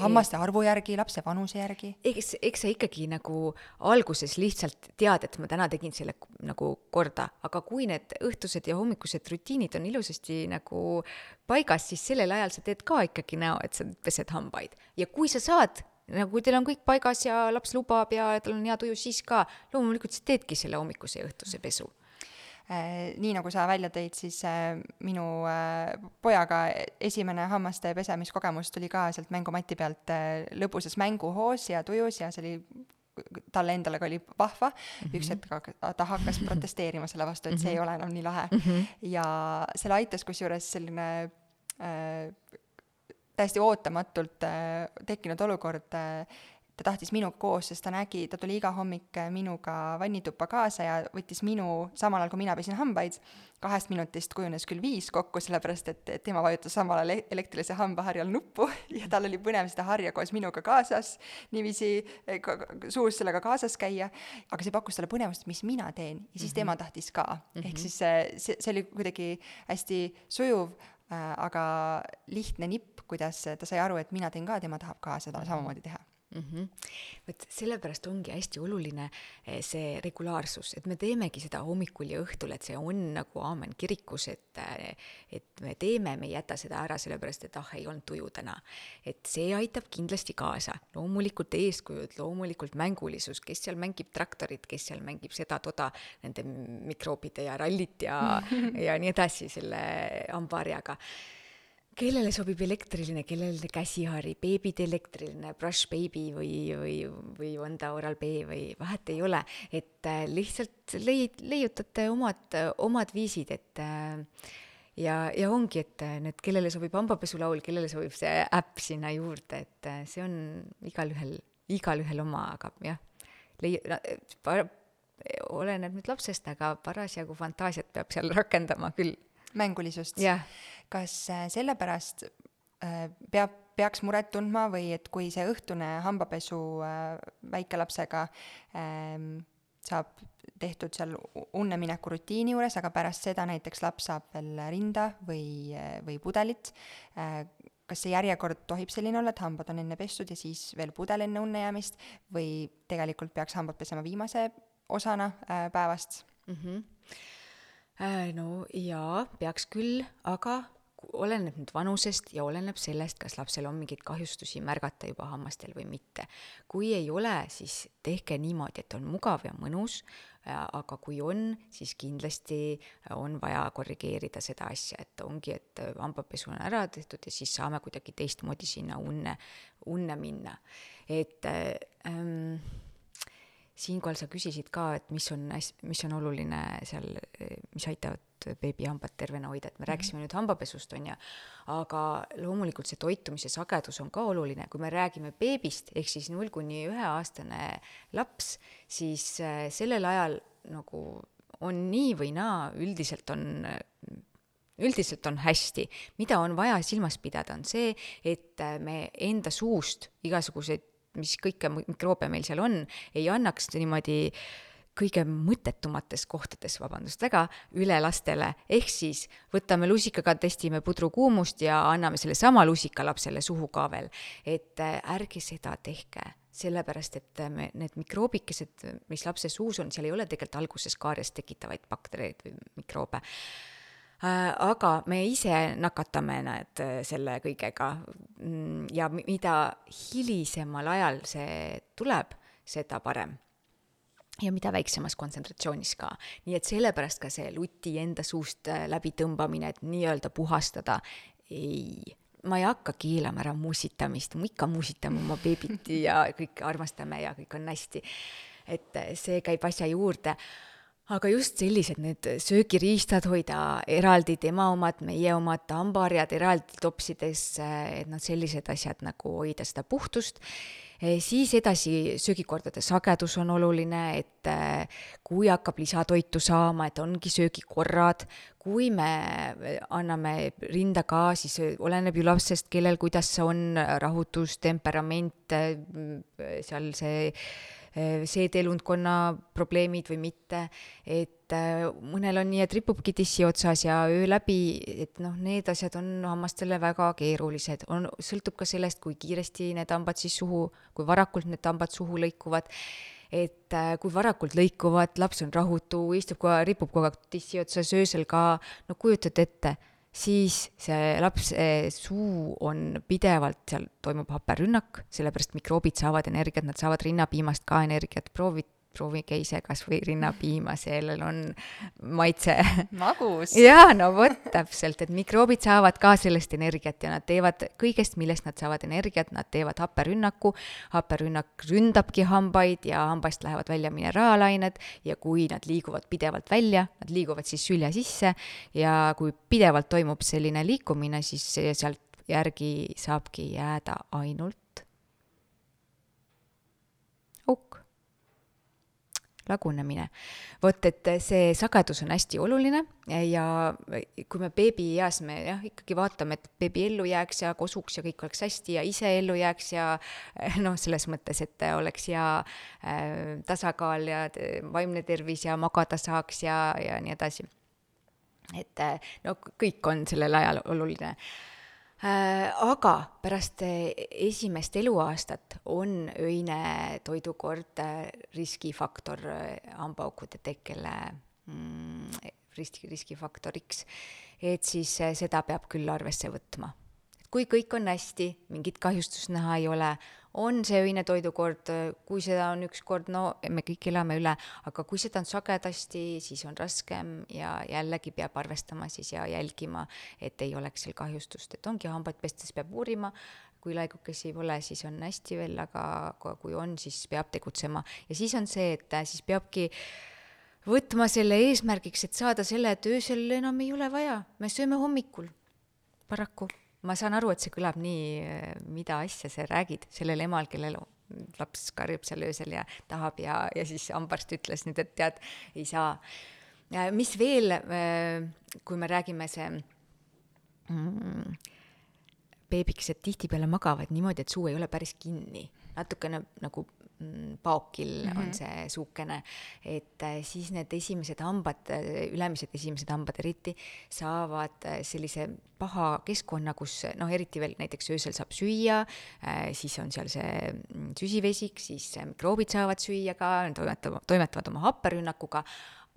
hammaste arvu järgi, lapse vanuse järgi? eks, eks sa ikkagi nagu alguses lihtsalt tead, et ma täna tegin selle nagu korda, aga kui need õhtused ja hommikused rutiinid on ilusasti nagu paigas, siis sellel ajal sa teed ka ikkagi näo, et sa pesed hambaid. ja kui sa saad nagu kui teil on kõik paigas ja laps lubab ja tal on hea tuju, siis ka loomulikult sa teedki selle hommikuse ja õhtuse pesu äh, nii nagu sa välja tõid, siis äh, minu äh, pojaga esimene hammaste pesemiskogemus tuli ka sealt mängumati pealt lõbusas mänguhoos ja tujus ja see oli talle endale ka oli vahva mm, -hmm. üks hetk ta hakkas protesteerima selle vastu, et see ei mhm. ole enam nii lahe mm. -hmm. ja selle aitas kusjuures selline äh, täiesti ootamatult äh, tekkinud olukord äh, ta tahtis minuga koos, sest ta nägi, ta tuli iga hommik äh, minuga vannituppa kaasa ja võttis minu, samal ajal kui mina pesin hambaid, kahest minutist kujunes küll viis kokku, sellepärast et tema vajutas samal ajal elektrilise hambaharjal nuppu ja tal oli põnev seda harja koos minuga kaasas, niiviisi suus sellega kaasas käia, aga see pakkus talle põnevust, mis mina teen ja siis mm -hmm. tema tahtis ka mm. -hmm. ehk siis see, see, oli kuidagi hästi sujuv aga lihtne nipp, kuidas ta sai aru, et mina teen ka, tema tahab ka seda samamoodi teha mm. -hmm. vot sellepärast ongi hästi oluline eh, see regulaarsus, et me teemegi seda hommikul ja õhtul, et see on nagu aamen kirikus, et eh, et me teeme, me ei jäta seda ära sellepärast, et ah, ei olnud tuju täna. et see aitab kindlasti kaasa, loomulikult eeskujud, loomulikult mängulisus, kes seal mängib traktorit, kes seal mängib seda-toda, nende mikroobide ja rallit ja ja nii edasi selle hambaharjaga kellele sobib elektriline, kellele käsihari, beebide elektriline, Brush Baby või, või, või on ta Oral B või vahet ei ole, et äh, lihtsalt leid-, leiutate omad, omad viisid, et äh, ja, ja ongi, et äh, need, kellele sobib hambapesulaul, kellele sobib see äpp sinna juurde, et see on igalühel, igalühel oma, aga jah, lei-, oleneb nüüd lapsest, aga parasjagu fantaasiat peab seal rakendama küll. Mängulisust. Yeah.. Kas äh, sellepärast äh, peab, peaks muret tundma või et kui see õhtune hambapesu äh, väikelapsega ähm, saab tehtud seal unnemineku rutiini juures, aga pärast seda näiteks laps saab veel rinda või, või pudelit, kas see järjekord tohib selline olla, et hambad on enne pestud ja siis veel pudel enne unne jäämist või tegelikult peaks hambad pesema viimase osana päevast mm? -hmm no jaa, peaks küll, aga oleneb nüüd vanusest ja oleneb sellest, kas lapsel on mingeid kahjustusi märgata juba hammastel või mitte. kui ei ole, siis tehke niimoodi, et on mugav ja mõnus, äh, aga kui on, siis kindlasti on vaja korrigeerida seda asja, et ongi, et hambapesu on ära tehtud ja siis saame kuidagi teistmoodi sinna unne, unne minna. et ähm, siinkohal sa küsisid ka, et mis on mis on oluline seal, mis aitavad beebihambad tervena hoida, et me rääkisime nüüd hambapesust, on ju, aga loomulikult see toitumise sagedus on ka oluline, kui me räägime beebist, ehk siis null kuni üheaastane laps, siis äh, sellel ajal nagu on nii või naa, üldiselt on üldiselt on hästi. mida on vaja silmas pidada, on see, et äh, me enda suust igasuguseid, mis kõike mikroobe meil seal on, ei annaks niimoodi kõige mõttetumates kohtades, vabandust väga, üle lastele, ehk siis võtame lusikaga, testime pudrukuumust ja anname sellesama lusika lapsele suhu ka veel. et äh, ärge seda tehke sellepärast, et me, need mikroobikesed, mis lapse suus on, seal ei ole tegelikult alguses kaariast tekitavaid baktereid või mikroobe Äh, aga me ise nakatame nad äh, selle kõigega. Mm, ja mida hilisemal ajal see tuleb, seda parem ja mida väiksemas kontsentratsioonis ka. nii et sellepärast ka see luti enda suust äh, läbitõmbamine, et nii-öelda puhastada, ei, ma ei hakka keelama ära musitamist, me ikka musitame oma beebit ja kõik armastame ja kõik on hästi. et see käib asja juurde aga just sellised need söögiriistad hoida eraldi, tema omad, meie omad, hambaharjad eraldi topsides, et noh, sellised asjad nagu hoida seda puhtust. Siis edasi söögikordade sagedus on oluline, et e, kui hakkab lisatoitu saama, et ongi söögikorrad, kui me anname rinda ka, siis oleneb ju lapsest, kellel kuidas on, rahutus, temperament, seal see Äh, seedeelundkonna probleemid või mitte, et äh, mõnel on nii, et ripubki tissi otsas ja öö läbi, et noh, need asjad on hammastele väga keerulised, on, sõltub ka sellest, kui kiiresti need hambad siis suhu, kui varakult need hambad suhu lõikuvad. Et äh, kui varakult lõikuvad, laps on rahutu, istub aeg, ripub kogu aeg tissi otsas, öösel ka, no kujutate ette siis see lapse suu on pidevalt, seal toimub haperünnak, sellepärast mikroobid saavad energiat, nad saavad rinnapiimast ka energiat, proovid proovige ise kas või rinnapiima, sellel on maitse. magus. jaa, no vot, täpselt, et mikroobid saavad ka sellest energiat ja nad teevad kõigest, millest nad saavad energiat, nad teevad happerünnaku, happerünnak ründabki hambaid ja hambast lähevad välja mineraalained ja kui nad liiguvad pidevalt välja, nad liiguvad siis sülje sisse ja kui pidevalt toimub selline liikumine, siis sealt järgi saabki jääda ainult auk lagunemine. vot, et see sagedus on hästi oluline ja kui me beebieas me jah, ikkagi vaatame, et beebi ellu jääks ja kosuks ja kõik oleks hästi ja ise ellu jääks ja noh, selles mõttes, et oleks hea äh, tasakaal ja vaimne tervis ja magada saaks ja, ja nii edasi. et no kõik on sellel ajal oluline aga pärast äh, esimest eluaastat on öine toidukord äh, riskifaktor hambaaukude tekkele mm, riski, riskifaktoriks. et siis seda peab küll arvesse võtma. kui kõik on hästi, mingit kahjustust näha ei ole, on see öine toidukord, kui seda on üks kord, no me kõik elame üle, aga kui seda on sagedasti, siis on raskem ja jällegi peab arvestama siis ja jälgima, et ei oleks seal kahjustust, et ongi hambaid pestes peab uurima, kui laigukesi pole, siis on hästi veel, aga kui on, siis peab tegutsema. Ja siis on see, et siis peabki võtma selle eesmärgiks, et saada selle, et öösel enam ei ole vaja, me sööme hommikul, paraku ma saan aru, et see kõlab nii, mida asja sa räägid sellel emal, kellel laps karjub seal öösel ja tahab ja, ja siis hambaarst ütles nüüd, et tead, ei saa. mis veel, kui me räägime see mm, beebikesed tihtipeale magavad niimoodi, et suu ei ole päris kinni, natukene nagu paokil mm -hmm. on mhm. see suukene, et äh, siis need esimesed hambad, äh, ülemised esimesed hambad eriti, saavad äh, sellise paha keskkonna, kus noh, eriti veel näiteks öösel saab süüa, siis on seal see mm, süsivesik, siis mikroobid saavad süüa ka, toimetavad, toimetavad oma happerünnakuga,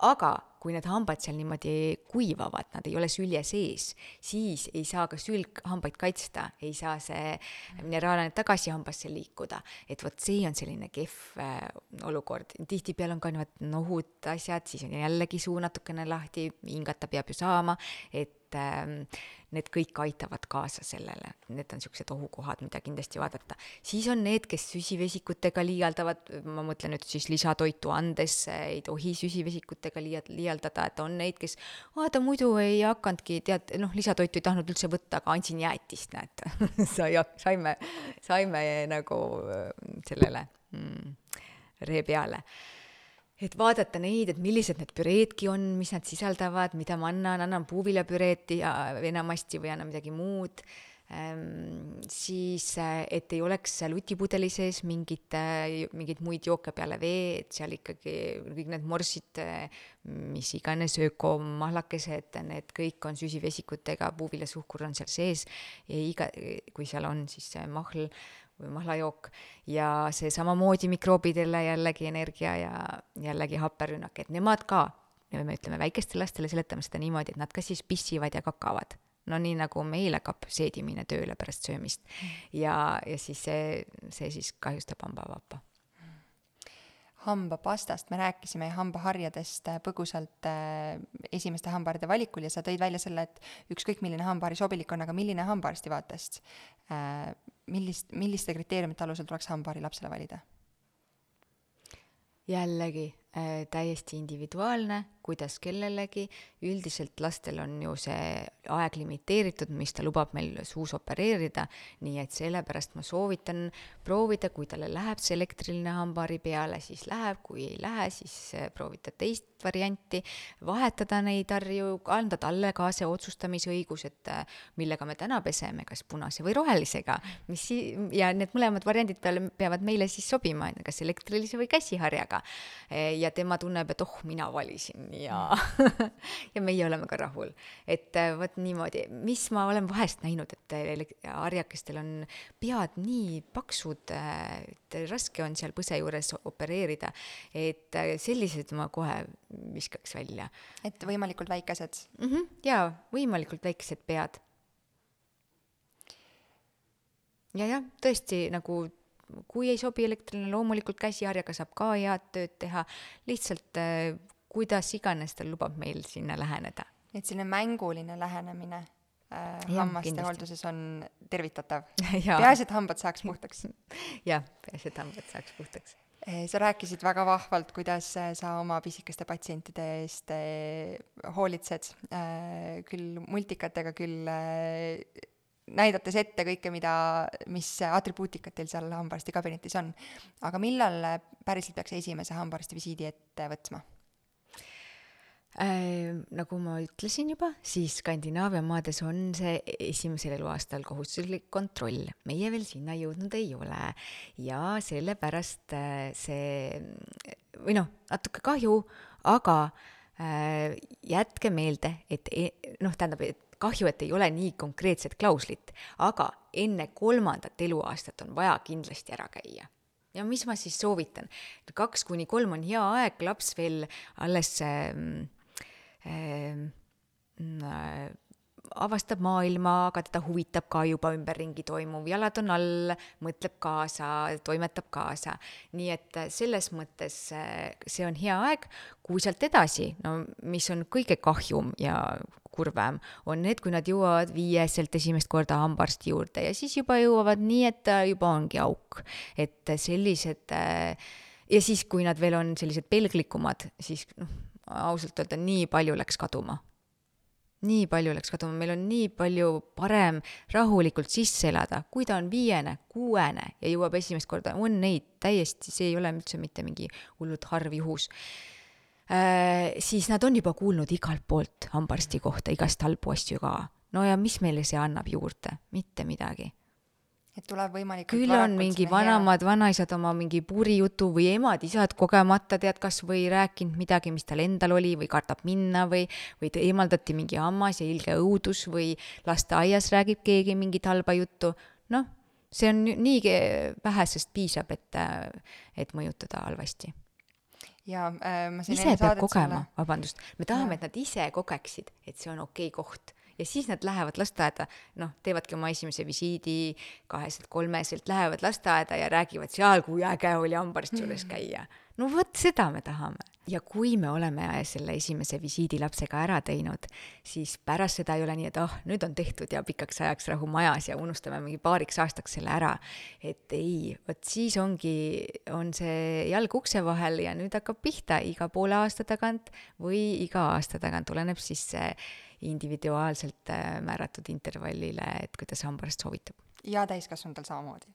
aga kui need hambad seal niimoodi kuivavad, nad ei ole sülje sees, siis ei saa ka sülg hambaid kaitsta, ei saa see mineraalaine tagasi hambasse liikuda. et vot see on selline kehv äh, olukord, tihtipeale on ka niimoodi nohud asjad, siis on jällegi suu natukene lahti, hingata peab ju saama, et ähm, need kõik aitavad kaasa sellele, need on niisugused ohukohad, mida kindlasti vaadata. siis on need, kes süsivesikutega liialdavad, ma mõtlen nüüd siis lisatoitu andes ei tohi süsivesikutega liialdada, liialdada, et on neid, kes vaata muidu ei hakanudki, tead, noh, lisatoitu ei tahtnud üldse võtta, aga andsin jäätist, näed. Sai, saime, saime nagu äh, sellele mm, ree peale et vaadata neid, et millised need püreedki on, mis nad sisaldavad, mida ma annan, annan puuviljapüreeti ja enamasti või annan midagi muud. Ähm,, siis et ei oleks seal utipudeli sees mingit, mingeid muid jooke peale vee, et seal ikkagi kõik need morsid, mis iganes ökomahlakesed, need kõik on süsivesikutega, puuviljasuhkur on seal sees. Ja iga, kui seal on siis mahl või mahlajook. Ja see samamoodi mikroobidele jällegi energia ja jällegi happerünnak, et nemad ka, me ütleme väikestele lastele seletame seda niimoodi, et nad ka siis pissivad ja kakavad. no nii nagu meil hakkab seedimine tööle pärast söömist. Ja, ja siis see, see siis kahjustab hambavappa hambapastast me rääkisime ja hambaharjadest põgusalt äh, esimeste hambaharjade valikul ja sa tõid välja selle, et ükskõik milline hambahari sobilik on, aga milline hambaarsti vaatest äh, millist, milliste kriteeriumite alusel tuleks hambahari lapsele valida? jällegi äh, täiesti individuaalne, kuidas kellelegi, üldiselt lastel on ju see aeg limiteeritud, mis ta lubab meil suus opereerida, nii et sellepärast ma soovitan proovida, kui talle läheb see elektriline hambahari peale, siis läheb, kui ei lähe, siis äh, proovida teist varianti, vahetada neid harju, anda talle ka see otsustamisõigus, et äh, millega me täna peseme, kas punase või rohelisega, mis si-, ja need mõlemad variandid peale peavad meile siis sobima, kas elektrilise või käsiharjaga. ja tema tunneb, et oh, mina valisin ja ja meie oleme ka rahul. et äh, vot niimoodi, mis ma olen vahest näinud, et harjakestel on pead nii paksud, äh, et raske on seal põse juures opereerida, et äh, sellised ma kohe viskaks välja. et võimalikult väikesed mm? -hmm, jaa, võimalikult väikesed pead. ja jah, tõesti nagu kui ei sobi elektriline, loomulikult käsiharjaga saab ka head tööd teha, lihtsalt kuidas iganes ta lubab meil sinna läheneda. et selline mänguline lähenemine äh, hammaste hoolduses on tervitatav peaasi, et hambad saaks puhtaks jah, peaasi, et hambad saaks puhtaks äh, sa rääkisid väga vahvalt, kuidas äh, sa oma pisikeste patsientide eest äh, hoolitsed, küll multikatega, küll näidates ette kõike, mida, mis atribuutikat teil seal hambaarsti kabinetis on. aga millal päriselt peaks esimese hambaarsti visiidi ette võtma? Äh, nagu ma ütlesin juba, siis Skandinaavia maades on see esimesel eluaastal kohustuslik kontroll, meie veel sinna jõudnud ei ole. Ja sellepärast äh, see või noh, natuke kahju, aga äh, jätke meelde, et e, noh, tähendab, et kahju, et ei ole nii konkreetset klauslit, aga enne kolmandat eluaastat on vaja kindlasti ära käia. Ja mis ma siis soovitan, kaks kuni kolm on hea aeg, laps veel alles äh, Ehm, äh, avastab maailma, aga teda huvitab ka juba ümberringi toimuv, jalad on all, mõtleb kaasa, toimetab kaasa. nii et äh, selles mõttes äh, see on hea aeg, kui sealt edasi, no mis on kõige kahjum ja kurvem, on need, kui nad jõuavad viieselt esimest korda hambaarsti juurde ja siis juba jõuavad nii, et juba ongi auk. et sellised ja siis, kui nad veel on sellised pelglikumad, siis noh, ausalt öelda nii palju läks kaduma. nii palju läks kaduma, meil on nii palju parem rahulikult sisse elada, kui ta on viiene, kuuene ja jõuab esimest korda, on neid täiesti, see ei ole üldse mitte mingi hullult harv juhus äh,. siis nad on juba kuulnud igalt poolt hambaarsti kohta igast halbu asju ka. no ja mis meile see annab juurde, mitte midagi et tuleb võimalikult küll on mingi vanemad vanaisad oma mingi purijutu või emad-isad kogemata tead kas või rääkinud midagi, mis tal endal oli või kardab minna või, või eemaldati mingi hammas ja ilge õudus või lasteaias räägib keegi mingit halba juttu, noh, see on nii vähesest piisab, et, et mõjutada halvasti. Ja äh, ma ise peab kogema selle..., vabandust, me tahame, et nad ise kogeksid, et see on okei okay koht ja siis nad lähevad lasteaeda, noh, teevadki oma esimese visiidi kaheselt-kolmeselt, lähevad lasteaeda ja räägivad seal, kui äge oli hambaarsti juures mm. No vot seda me tahame. ja kui me oleme selle esimese visiidi lapsega ära teinud, siis pärast seda ei ole nii, et ah oh,, nüüd on tehtud ja pikaks ajaks rahu majas ja unustame mingi paariks aastaks selle ära. et ei, vot siis ongi, on see jalg ukse vahel ja nüüd hakkab pihta iga poole aasta tagant või iga aasta tagant, oleneb siis see individuaalselt äh, määratud intervallile, et kuidas hambaarst soovitab. ja täiskasvanutel samamoodi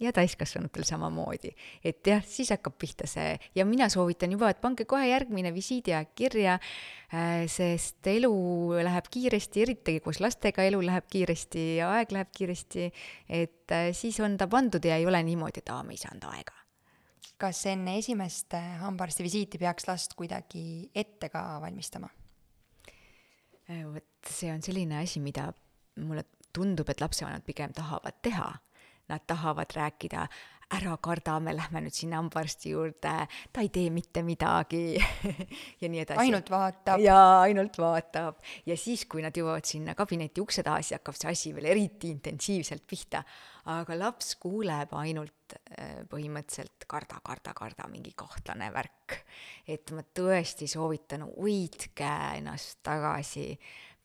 ja täiskasvanutel samamoodi. et jah, siis hakkab pihta see ja mina soovitan juba, et pange kohe järgmine visiidiaeg kirja, äh, sest elu läheb kiiresti, eriti koos lastega elu läheb kiiresti ja aeg läheb kiiresti, et äh, siis on ta pandud ja ei ole niimoodi, et aa, me ei saanud aega. kas enne esimest äh, hambaarsti visiiti peaks last kuidagi ette ka valmistama? vot see on selline asi, mida mulle tundub, et lapsevanemad pigem tahavad teha nad tahavad rääkida, ära karda, me lähme nüüd sinna hambaarsti juurde, ta ei tee mitte midagi ja nii edasi. ainult vaatab. jaa, ainult vaatab. ja siis, kui nad jõuavad sinna kabineti ukse taha, siis hakkab see asi veel eriti intensiivselt pihta. aga laps kuuleb ainult äh, põhimõtteliselt karda, karda, karda, mingi kahtlane värk. et ma tõesti soovitan, hoidke ennast tagasi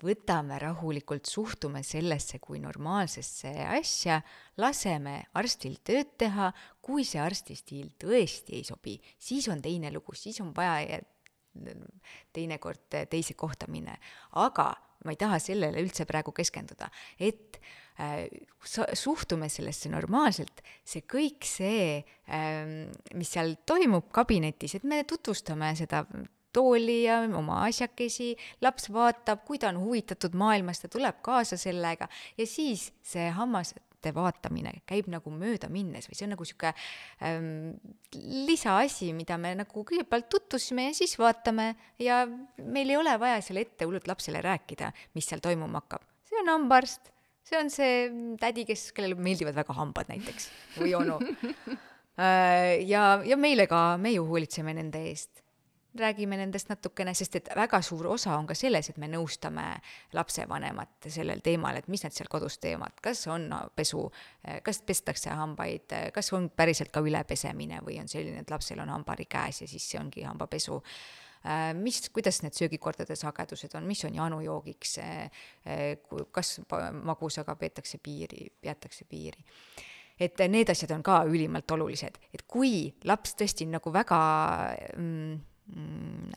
võtame rahulikult, suhtume sellesse kui normaalsesse asja, laseme arstil tööd teha, kui see arsti stiil tõesti ei sobi, siis on teine lugu, siis on vaja teinekord teise kohta minna, aga ma ei taha sellele üldse praegu keskenduda, et äh, suhtume sellesse normaalselt, see kõik see äh,, mis seal toimub kabinetis, et me tutvustame seda tooli ja oma asjakesi, laps vaatab, kui ta on huvitatud maailmast, ta tuleb kaasa sellega. Ja siis see hammaste vaatamine käib nagu möödaminnes või see on nagu sihuke ähm, lisaasi, mida me nagu kõigepealt tutvusime ja siis vaatame. Ja meil ei ole vaja seal ette hullult lapsele rääkida, mis seal toimuma hakkab. see on hambaarst, see on see tädi, kes, kellele meeldivad väga hambad näiteks või onu. Äh, ja, ja meile ka, me ju hoolitseme nende eest räägime nendest natukene, sest et väga suur osa on ka selles, et me nõustame lapsevanemat sellel teemal, et mis nad seal kodus teevad, kas on pesu, kas pestakse hambaid, kas on päriselt ka ülepesemine või on selline, et lapsel on hambari käes ja siis see ongi hambapesu. Mis, kuidas need söögikordade sagedused on, mis on janujoogiks, kas magusaga peetakse piiri, peatakse piiri? Et need asjad on ka ülimalt olulised, et kui laps tõesti nagu väga Mm,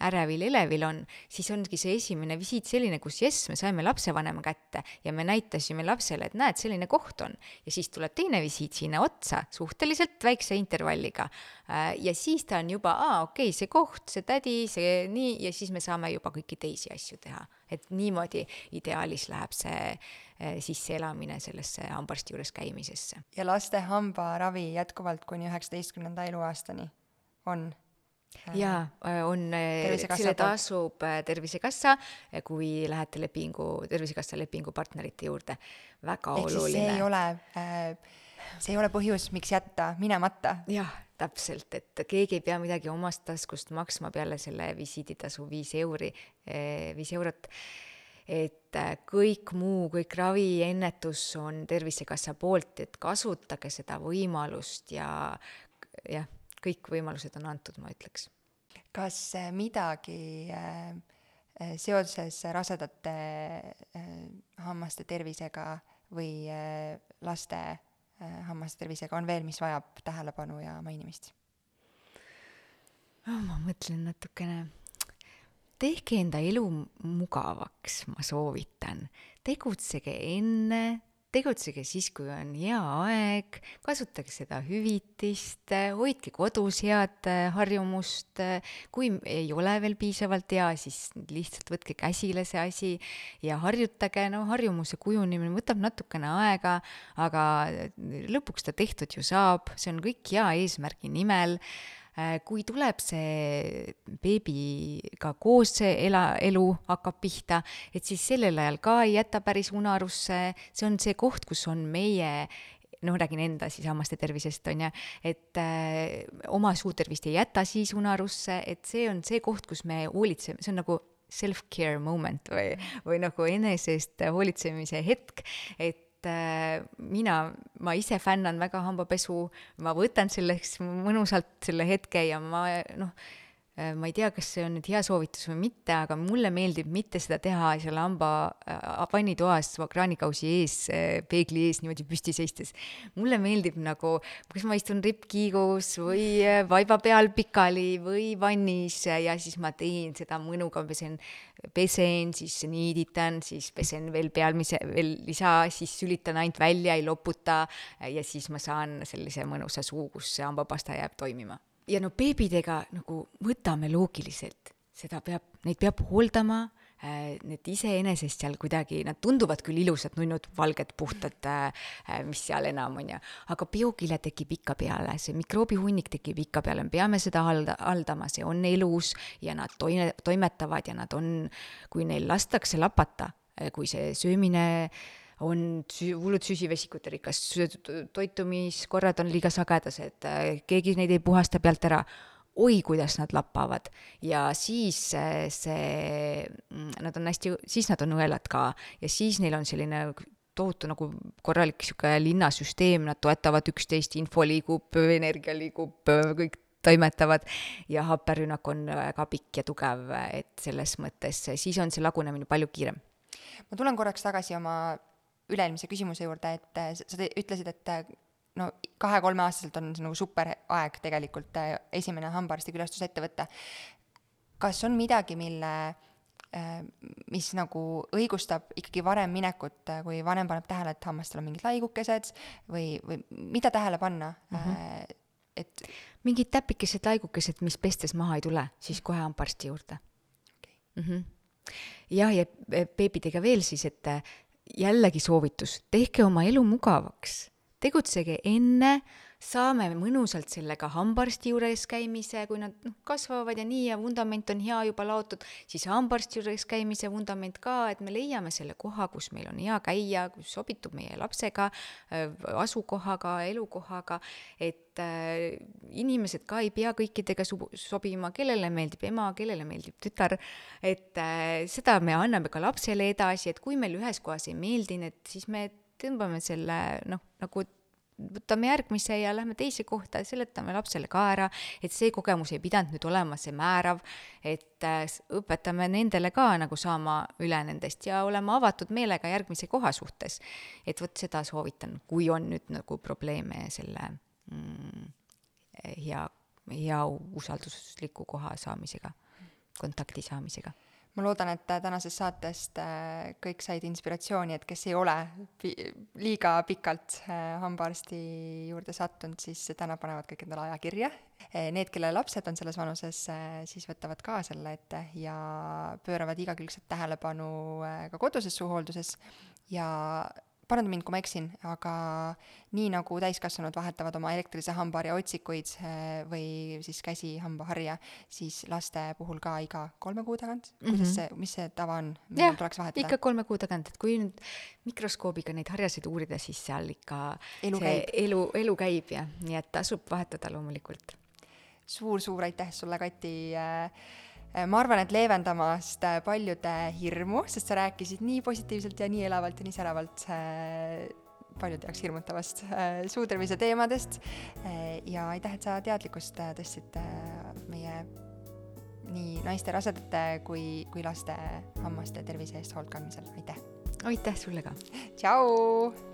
ärevil, elevil on, siis ongi see esimene visiit selline, kus jess, me saime lapsevanema kätte ja me näitasime lapsele, et näed, selline koht on. ja siis tuleb teine visiit sinna otsa, suhteliselt väikse intervalliga. Äh, ja siis ta on juba, aa, okei okay,, see koht, see tädi, see nii, ja siis me saame juba kõiki teisi asju teha. et niimoodi ideaalis läheb see äh, sisseelamine sellesse hambaarsti juures käimisesse. ja laste hambaravi jätkuvalt kuni üheksateistkümnenda eluaastani on jaa, äh, on, äh, selle tasub äh, Tervisekassa, kui lähete lepingu, Tervisekassa lepingupartnerite juurde, väga Ehk oluline. see ei ole, see ei ole põhjus, miks jätta minemata. jah, täpselt, et keegi ei pea midagi omast taskust maksma peale selle visiiditasu viis euri, viis eurot et kõik muu, kõik ravi, ennetus on Tervisekassa poolt, et kasutage seda võimalust ja jah kõik võimalused on antud, ma ütleks. kas äh, midagi äh, äh, seoses rasedate hammaste tervisega või laste hammaste tervisega on veel, mis vajab tähelepanu ja mainimist oh,? ma mõtlen natukene tehke enda elu mugavaks, ma soovitan. tegutsege enne, tegutsege siis, kui on hea aeg, kasutage seda hüvitist, hoidke kodus head äh, harjumust, kui ei ole veel piisavalt hea, siis lihtsalt võtke käsile see asi ja harjutage, no harjumuse kujunemine võtab natukene aega, aga lõpuks ta tehtud ju saab, see on kõik hea eesmärgi nimel. Äh, kui tuleb see beebiga koos see ela, elu hakkab pihta, et siis sellel ajal ka ei jäta päris unarusse, see on see koht, kus on meie noh, räägin enda siis hammaste tervisest, on ju, et äh, oma suutervist ei jäta siis unarusse, et see on see koht, kus me hoolitseme, see on nagu self-care moment või, või nagu enese eest hoolitsemise hetk, et äh, mina, ma ise fännan väga hambapesu, ma võtan selleks mõnusalt selle hetke ja ma noh, Äh, ma ei tea, kas see on nüüd hea soovitus või mitte, aga mulle meeldib mitte seda teha seal hamba äh, vannitoas kraanikausi ees, äh, peegli ees niimoodi püsti seistes. mulle meeldib nagu, kas ma istun rippkiigus või vaiba peal pikali või vannis ja siis ma teen seda mõnuga, pesen, pesen, siis niiditan, siis pesen veel pealmise, veel lisa, siis sülitan ainult välja, ei loputa ja siis ma saan sellise mõnusa suu, kus see hambapasta jääb toimima ja no beebidega nagu võtame loogiliselt, seda peab, neid peab hooldama äh,, need iseenesest seal kuidagi, nad tunduvad küll ilusad, nunnud, valged, puhtad äh,, mis seal enam on ju, aga biokile tekib ikka peale, see mikroobihunnik tekib ikka peale, me peame seda halda, haldama, see on elus ja nad toime, toimetavad ja nad on, kui neil lastakse lapata, äh, kui see söömine äh, on hullud süsivesikute rikas, toitumiskorrad on liiga sagedased, keegi neid ei puhasta pealt ära. Oi, kuidas nad lapavad ja siis see, nad on hästi, siis nad on õelad ka. Ja siis neil on selline tohutu nagu korralik sihuke linnasüsteem, nad toetavad üksteist, info liigub, energia liigub, kõik toimetavad. Ja happerünnak on väga pikk ja tugev, et selles mõttes siis on see lagunemine palju kiirem. ma tulen korraks tagasi oma üle-eelmise küsimuse juurde, et äh, sa ütlesid, et äh, no kahe-kolmeaastaselt on see nagu super aeg tegelikult äh, esimene hambaarstikülastus ette võtta. kas on midagi, mille, mis nagu õigustab ikkagi varem minekut, kui vanem paneb tähele, et hammastel on mingid laigukesed või, või mida tähele panna mm, -hmm. et mingid täpikesed laigukesed, mis pestes maha ei tule, siis kohe hambaarsti juurde okay.. Mm -hmm. jah, ja beebidega veel siis, et jällegi soovitus, tehke oma elu mugavaks, tegutsege enne, saame mõnusalt sellega hambaarsti juures käimise, kui nad noh, kasvavad ja nii ja vundament on hea juba laotud, siis hambaarsti juures käimise vundament ka, et me leiame selle koha, kus meil on hea käia, kus sobitub meie lapsega, asukohaga, elukohaga, et äh, inimesed ka ei pea kõikidega subu, sobima, kellele meeldib ema, kellele meeldib tütar, et äh, seda me anname ka lapsele edasi, et kui meil ühes kohas ei meeldi need, siis me tõmbame selle noh, nagu võtame järgmise ja lähme teise kohta ja seletame lapsele ka ära, et see kogemus ei pidanud nüüd olema see määrav, et äh, õpetame nendele ka nagu saama üle nendest ja olema avatud meelega järgmise koha suhtes. et vot seda soovitan, kui on nüüd nagu probleeme selle mm, hea, hea usaldusliku koha saamisega, kontakti saamisega ma loodan, et tänasest saatest äh, kõik said inspiratsiooni, et kes ei ole pi-, liiga pikalt äh, hambaarsti juurde sattunud, siis täna panevad kõik endale aja kirja. Äh, need, kelle lapsed on selles vanuses, siis võtavad ka selle ette ja pööravad igakülgset tähelepanu ka koduses suuhoolduses ja paranda mind, kui ma eksin, aga nii nagu täiskasvanud vahetavad oma elektrilise hambaharja otsikuid eh, või siis käsihambaharja, siis laste puhul ka iga kolme kuu tagant, kuidas mm -hmm. see, mis see tava on, millal tuleks vahetada? ikka kolme kuu tagant, et kui nüüd mikroskoobiga neid harjasid uurida, siis seal ikka elu see käib. elu, elu käib jah, nii et tasub vahetada loomulikult suur,. suur-suur aitäh sulle, Kati Äh, ma arvan, et leevendamast äh, paljude hirmu, sest sa rääkisid nii positiivselt ja nii elavalt ja nii säravalt äh, paljude jaoks hirmutavast suutervise teemadest ja aitäh, et sa teadlikkust tõstsid meie nii naiste rasedate kui, kui laste hammaste tervise eest hoolt kandmisel, aitäh! aitäh sulle ka! tšau!